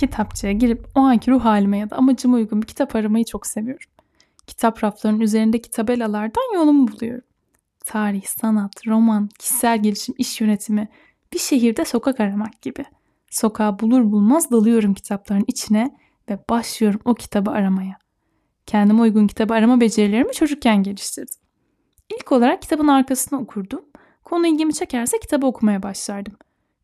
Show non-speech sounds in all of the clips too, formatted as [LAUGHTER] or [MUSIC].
Kitapçıya girip o anki ruh halime ya da amacıma uygun bir kitap aramayı çok seviyorum. Kitap raflarının üzerindeki tabelalardan yolumu buluyorum. Tarih, sanat, roman, kişisel gelişim, iş yönetimi, bir şehirde sokak aramak gibi. Sokağı bulur bulmaz dalıyorum kitapların içine ve başlıyorum o kitabı aramaya. Kendime uygun kitabı arama becerilerimi çocukken geliştirdim. İlk olarak kitabın arkasını okurdum. Konu ilgimi çekerse kitabı okumaya başlardım.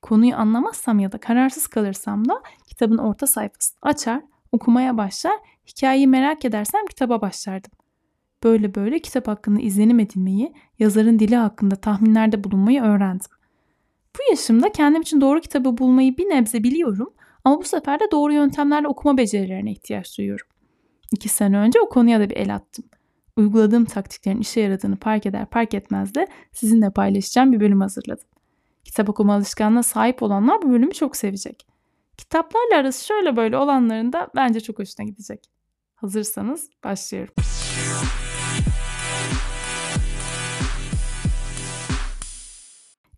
Konuyu anlamazsam ya da kararsız kalırsam da kitabın orta sayfasını açar, okumaya başlar, hikayeyi merak edersem kitaba başlardım. Böyle böyle kitap hakkında izlenim edinmeyi, yazarın dili hakkında tahminlerde bulunmayı öğrendim. Bu yaşımda kendim için doğru kitabı bulmayı bir nebze biliyorum ama bu sefer de doğru yöntemlerle okuma becerilerine ihtiyaç duyuyorum. İki sene önce o konuya da bir el attım. Uyguladığım taktiklerin işe yaradığını fark eder fark etmez de sizinle paylaşacağım bir bölüm hazırladım. Kitap okuma alışkanlığına sahip olanlar bu bölümü çok sevecek. Kitaplarla arası şöyle böyle olanların da bence çok hoşuna gidecek. Hazırsanız başlıyorum.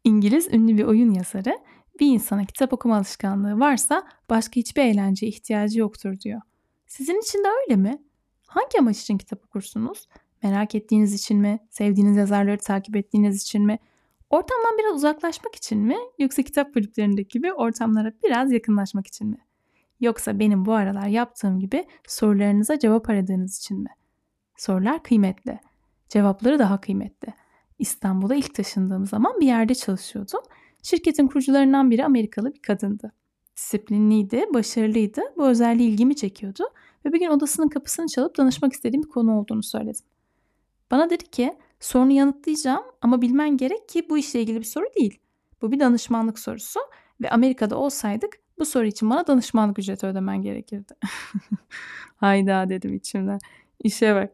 İngiliz ünlü bir oyun yazarı bir insana kitap okuma alışkanlığı varsa başka hiçbir eğlenceye ihtiyacı yoktur diyor. Sizin için de öyle mi? Hangi amaç için kitap okursunuz? Merak ettiğiniz için mi? Sevdiğiniz yazarları takip ettiğiniz için mi? Ortamdan biraz uzaklaşmak için mi? Yoksa kitap kulüplerindeki gibi ortamlara biraz yakınlaşmak için mi? Yoksa benim bu aralar yaptığım gibi sorularınıza cevap aradığınız için mi? Sorular kıymetli. Cevapları daha kıymetli. İstanbul'a ilk taşındığım zaman bir yerde çalışıyordum. Şirketin kurucularından biri Amerikalı bir kadındı. Disiplinliydi, başarılıydı. Bu özelliği ilgimi çekiyordu ve bir gün odasının kapısını çalıp danışmak istediğim bir konu olduğunu söyledim. Bana dedi ki sorunu yanıtlayacağım ama bilmen gerek ki bu işle ilgili bir soru değil. Bu bir danışmanlık sorusu ve Amerika'da olsaydık bu soru için bana danışmanlık ücreti ödemen gerekirdi. [LAUGHS] Hayda dedim içimden. İşe bak.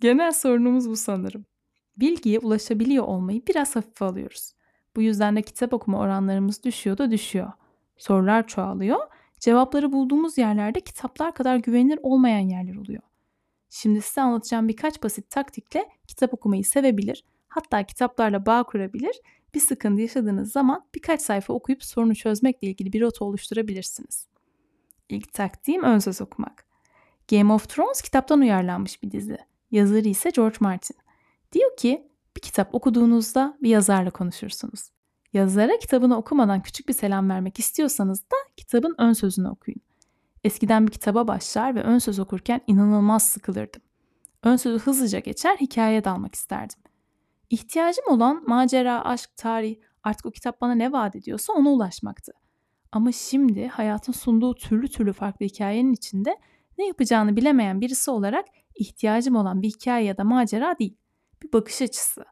Genel sorunumuz bu sanırım. Bilgiye ulaşabiliyor olmayı biraz hafife alıyoruz. Bu yüzden de kitap okuma oranlarımız düşüyor da düşüyor. Sorular çoğalıyor. Cevapları bulduğumuz yerlerde kitaplar kadar güvenilir olmayan yerler oluyor. Şimdi size anlatacağım birkaç basit taktikle kitap okumayı sevebilir, hatta kitaplarla bağ kurabilir, bir sıkıntı yaşadığınız zaman birkaç sayfa okuyup sorunu çözmekle ilgili bir rota oluşturabilirsiniz. İlk taktiğim ön söz okumak. Game of Thrones kitaptan uyarlanmış bir dizi. Yazarı ise George Martin. Diyor ki bir kitap okuduğunuzda bir yazarla konuşursunuz. Yazara kitabını okumadan küçük bir selam vermek istiyorsanız da kitabın ön sözünü okuyun. Eskiden bir kitaba başlar ve ön söz okurken inanılmaz sıkılırdım. Ön sözü hızlıca geçer, hikayeye dalmak isterdim. İhtiyacım olan macera, aşk, tarih, artık o kitap bana ne vaat ediyorsa ona ulaşmaktı. Ama şimdi hayatın sunduğu türlü türlü farklı hikayenin içinde ne yapacağını bilemeyen birisi olarak ihtiyacım olan bir hikaye ya da macera değil, bir bakış açısı.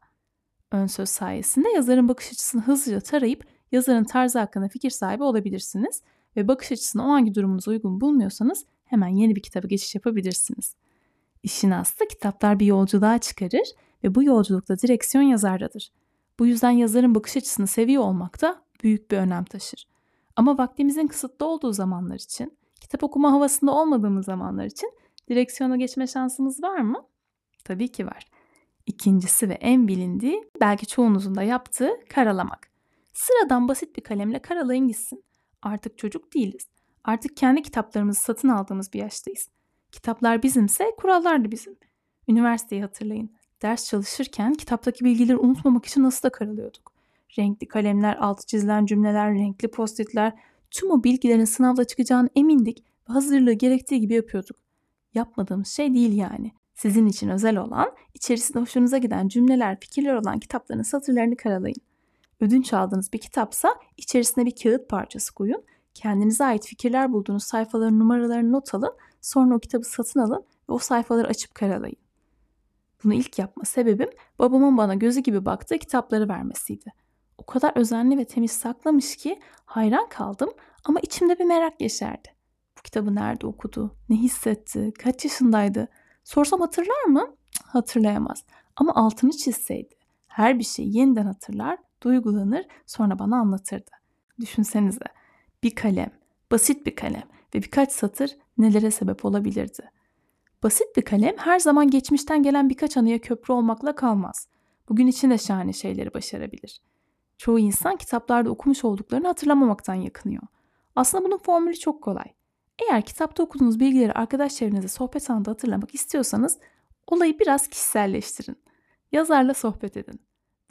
Ön söz sayesinde yazarın bakış açısını hızlıca tarayıp yazarın tarzı hakkında fikir sahibi olabilirsiniz ve bakış açısını o hangi durumunuza uygun bulmuyorsanız hemen yeni bir kitaba geçiş yapabilirsiniz. İşin aslı kitaplar bir yolculuğa çıkarır ve bu yolculukta direksiyon yazardadır. Bu yüzden yazarın bakış açısını seviyor olmak da büyük bir önem taşır. Ama vaktimizin kısıtlı olduğu zamanlar için, kitap okuma havasında olmadığımız zamanlar için direksiyona geçme şansımız var mı? Tabii ki var. İkincisi ve en bilindiği belki çoğunuzun da yaptığı karalamak. Sıradan basit bir kalemle karalayın gitsin. Artık çocuk değiliz. Artık kendi kitaplarımızı satın aldığımız bir yaştayız. Kitaplar bizimse kurallar da bizim. Üniversiteyi hatırlayın. Ders çalışırken kitaptaki bilgileri unutmamak için nasıl da karalıyorduk. Renkli kalemler, altı çizilen cümleler, renkli postitler, tüm o bilgilerin sınavda çıkacağını emindik ve hazırlığı gerektiği gibi yapıyorduk. Yapmadığımız şey değil yani. Sizin için özel olan, içerisinde hoşunuza giden cümleler, fikirler olan kitapların satırlarını karalayın. Ödünç aldığınız bir kitapsa içerisine bir kağıt parçası koyun. Kendinize ait fikirler bulduğunuz sayfaların numaralarını not alın. Sonra o kitabı satın alın ve o sayfaları açıp karalayın. Bunu ilk yapma sebebim babamın bana gözü gibi baktığı kitapları vermesiydi. O kadar özenli ve temiz saklamış ki hayran kaldım ama içimde bir merak yeşerdi. Bu kitabı nerede okudu, ne hissetti, kaç yaşındaydı? Sorsam hatırlar mı? Hatırlayamaz. Ama altını çizseydi her bir şeyi yeniden hatırlar duygulanır sonra bana anlatırdı. Düşünsenize bir kalem, basit bir kalem ve birkaç satır nelere sebep olabilirdi. Basit bir kalem her zaman geçmişten gelen birkaç anıya köprü olmakla kalmaz. Bugün için de şahane şeyleri başarabilir. Çoğu insan kitaplarda okumuş olduklarını hatırlamamaktan yakınıyor. Aslında bunun formülü çok kolay. Eğer kitapta okuduğunuz bilgileri arkadaş çevrenize sohbet anında hatırlamak istiyorsanız olayı biraz kişiselleştirin. Yazarla sohbet edin.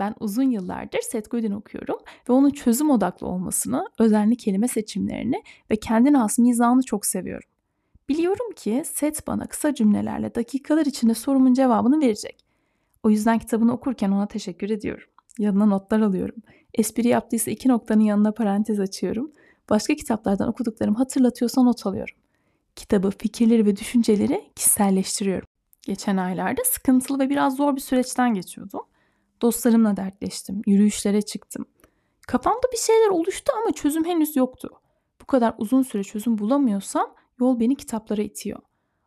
Ben uzun yıllardır Seth Godin okuyorum ve onun çözüm odaklı olmasını, özenli kelime seçimlerini ve kendine has mizahını çok seviyorum. Biliyorum ki Seth bana kısa cümlelerle dakikalar içinde sorumun cevabını verecek. O yüzden kitabını okurken ona teşekkür ediyorum. Yanına notlar alıyorum. Espri yaptıysa iki noktanın yanına parantez açıyorum. Başka kitaplardan okuduklarımı hatırlatıyorsa not alıyorum. Kitabı, fikirleri ve düşünceleri kişiselleştiriyorum. Geçen aylarda sıkıntılı ve biraz zor bir süreçten geçiyordum. Dostlarımla dertleştim, yürüyüşlere çıktım. Kafamda bir şeyler oluştu ama çözüm henüz yoktu. Bu kadar uzun süre çözüm bulamıyorsam yol beni kitaplara itiyor.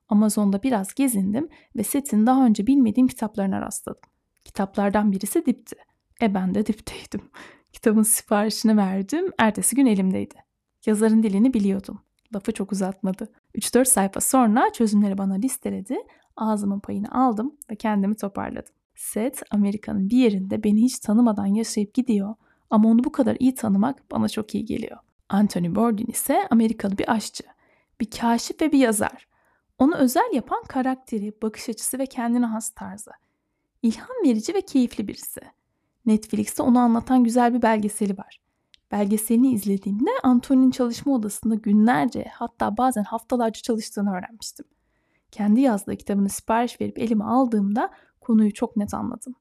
Amazon'da biraz gezindim ve setin daha önce bilmediğim kitaplarına rastladım. Kitaplardan birisi dipti. E ben de dipteydim. [LAUGHS] Kitabın siparişini verdim, ertesi gün elimdeydi. Yazarın dilini biliyordum. Lafı çok uzatmadı. 3-4 sayfa sonra çözümleri bana listeledi. Ağzımın payını aldım ve kendimi toparladım. Seth Amerika'nın bir yerinde beni hiç tanımadan yaşayıp gidiyor ama onu bu kadar iyi tanımak bana çok iyi geliyor. Anthony Bourdain ise Amerikalı bir aşçı, bir kaşif ve bir yazar. Onu özel yapan karakteri, bakış açısı ve kendine has tarzı. İlham verici ve keyifli birisi. Netflix'te onu anlatan güzel bir belgeseli var. Belgeselini izlediğimde Anthony'nin çalışma odasında günlerce hatta bazen haftalarca çalıştığını öğrenmiştim. Kendi yazdığı kitabını sipariş verip elime aldığımda konuyu çok net anladım.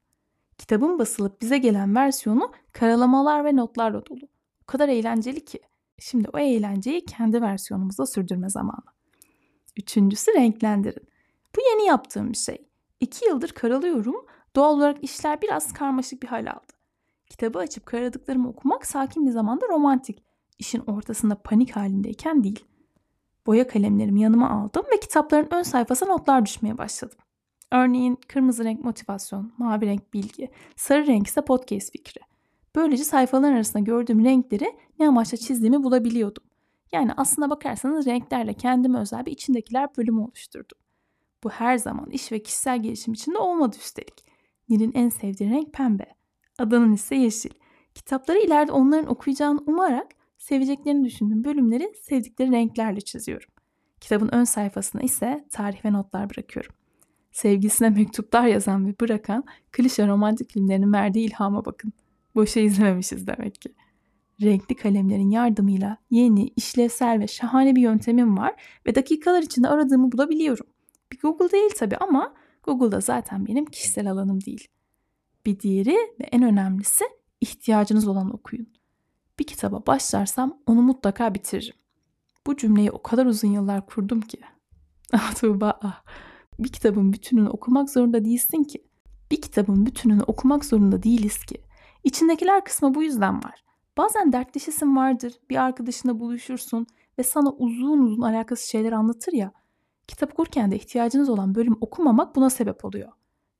Kitabın basılıp bize gelen versiyonu karalamalar ve notlarla dolu. O kadar eğlenceli ki. Şimdi o eğlenceyi kendi versiyonumuzda sürdürme zamanı. Üçüncüsü renklendirin. Bu yeni yaptığım bir şey. İki yıldır karalıyorum. Doğal olarak işler biraz karmaşık bir hal aldı. Kitabı açıp karadıklarımı okumak sakin bir zamanda romantik. İşin ortasında panik halindeyken değil. Boya kalemlerimi yanıma aldım ve kitapların ön sayfasına notlar düşmeye başladım. Örneğin kırmızı renk motivasyon, mavi renk bilgi, sarı renk ise podcast fikri. Böylece sayfaların arasında gördüğüm renkleri ne amaçla çizdiğimi bulabiliyordum. Yani aslına bakarsanız renklerle kendime özel bir içindekiler bölümü oluşturdum. Bu her zaman iş ve kişisel gelişim içinde olmadı üstelik. Nil'in en sevdiği renk pembe. Adanın ise yeşil. Kitapları ileride onların okuyacağını umarak seveceklerini düşündüğüm bölümleri sevdikleri renklerle çiziyorum. Kitabın ön sayfasına ise tarih ve notlar bırakıyorum. Sevgisine mektuplar yazan ve bırakan klişe romantik filmlerinin verdiği ilhama bakın. Boşa izlememişiz demek ki. Renkli kalemlerin yardımıyla yeni, işlevsel ve şahane bir yöntemim var ve dakikalar içinde aradığımı bulabiliyorum. Bir Google değil tabii ama Google'da zaten benim kişisel alanım değil. Bir diğeri ve en önemlisi ihtiyacınız olan okuyun. Bir kitaba başlarsam onu mutlaka bitiririm. Bu cümleyi o kadar uzun yıllar kurdum ki. [LAUGHS] Ah Tuğba ah. Bir kitabın bütününü okumak zorunda değilsin ki. Bir kitabın bütününü okumak zorunda değiliz ki. İçindekiler kısmı bu yüzden var. Bazen dertleşisin vardır, bir arkadaşına buluşursun ve sana uzun uzun alakasız şeyler anlatır ya. Kitap okurken de ihtiyacınız olan bölüm okumamak buna sebep oluyor.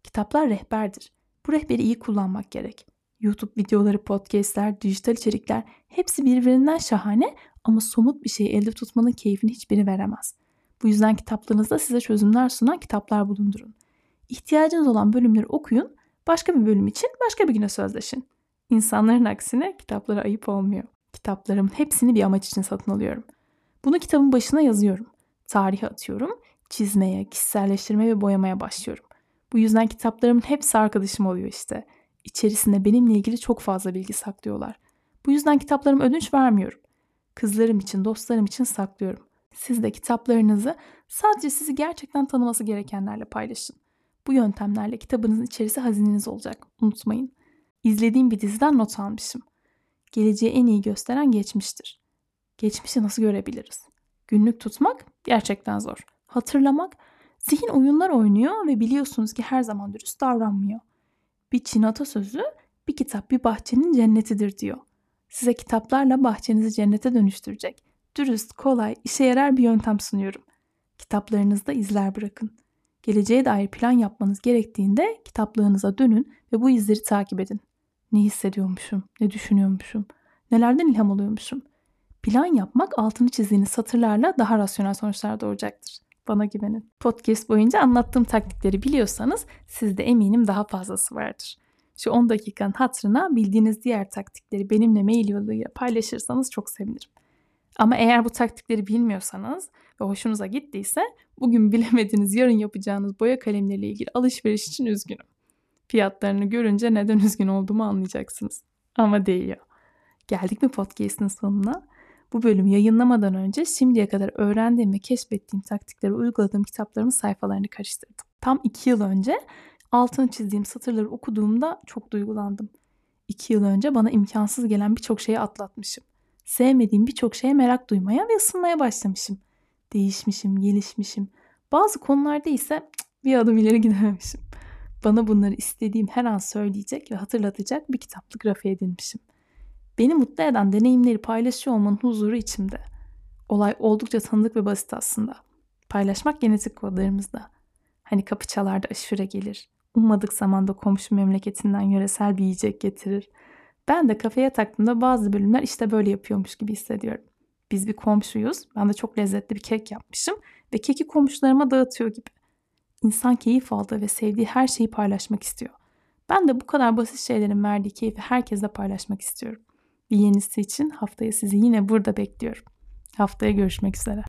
Kitaplar rehberdir. Bu rehberi iyi kullanmak gerek. YouTube videoları, podcastler, dijital içerikler hepsi birbirinden şahane ama somut bir şeyi elde tutmanın keyfini hiçbiri veremez. Bu yüzden kitaplarınızda size çözümler sunan kitaplar bulundurun. İhtiyacınız olan bölümleri okuyun, başka bir bölüm için başka bir güne sözleşin. İnsanların aksine kitaplara ayıp olmuyor. Kitaplarımın hepsini bir amaç için satın alıyorum. Bunu kitabın başına yazıyorum. Tarihe atıyorum, çizmeye, kişiselleştirmeye ve boyamaya başlıyorum. Bu yüzden kitaplarımın hepsi arkadaşım oluyor işte. İçerisinde benimle ilgili çok fazla bilgi saklıyorlar. Bu yüzden kitaplarımı ödünç vermiyorum. Kızlarım için, dostlarım için saklıyorum. Siz de kitaplarınızı sadece sizi gerçekten tanıması gerekenlerle paylaşın. Bu yöntemlerle kitabınızın içerisi hazineniz olacak. Unutmayın. İzlediğim bir diziden not almışım. Geleceği en iyi gösteren geçmiştir. Geçmişi nasıl görebiliriz? Günlük tutmak gerçekten zor. Hatırlamak, zihin oyunlar oynuyor ve biliyorsunuz ki her zaman dürüst davranmıyor. Bir Çin atasözü, bir kitap bir bahçenin cennetidir diyor. Size kitaplarla bahçenizi cennete dönüştürecek, dürüst, kolay, işe yarar bir yöntem sunuyorum. Kitaplarınızda izler bırakın. Geleceğe dair plan yapmanız gerektiğinde kitaplığınıza dönün ve bu izleri takip edin. Ne hissediyormuşum, ne düşünüyormuşum, nelerden ilham alıyormuşum. Plan yapmak altını çizdiğiniz satırlarla daha rasyonel sonuçlar doğuracaktır. Bana güvenin. Podcast boyunca anlattığım taktikleri biliyorsanız sizde eminim daha fazlası vardır. Şu 10 dakikanın hatırına bildiğiniz diğer taktikleri benimle mail yoluyla paylaşırsanız çok sevinirim. Ama eğer bu taktikleri bilmiyorsanız ve hoşunuza gittiyse bugün [LAUGHS] bilemediğiniz yarın yapacağınız boya kalemleriyle ilgili alışveriş için üzgünüm. Fiyatlarını görünce neden üzgün olduğumu anlayacaksınız. Ama değiyor. Geldik mi podcast'in sonuna? Bu bölümü yayınlamadan önce şimdiye kadar öğrendiğim ve keşfettiğim taktikleri uyguladığım kitaplarımın sayfalarını karıştırdım. Tam iki yıl önce altını çizdiğim satırları okuduğumda çok duygulandım. İki yıl önce bana imkansız gelen birçok şeyi atlatmışım. Sevmediğim birçok şeye merak duymaya ve ısınmaya başlamışım. Değişmişim, gelişmişim. Bazı konularda ise bir adım ileri gidememişim. Bana bunları istediğim her an söyleyecek ve hatırlatacak bir kitaplık grafiğe edinmişim. Beni mutlu eden deneyimleri paylaşıyor olmanın huzuru içimde. Olay oldukça tanıdık ve basit aslında. Paylaşmak genetik kodlarımızda. Hani kapı çalar da aşure gelir. Ummadık zamanda komşu memleketinden yöresel bir yiyecek getirir. Ben de kafeye taktığımda bazı bölümler işte böyle yapıyormuş gibi hissediyorum. Biz bir komşuyuz. Ben de çok lezzetli bir kek yapmışım ve keki komşularıma dağıtıyor gibi. İnsan keyif aldığı ve sevdiği her şeyi paylaşmak istiyor. Ben de bu kadar basit şeylerin verdiği keyfi herkesle paylaşmak istiyorum. Bir yenisi için haftaya sizi yine burada bekliyorum. Haftaya görüşmek üzere.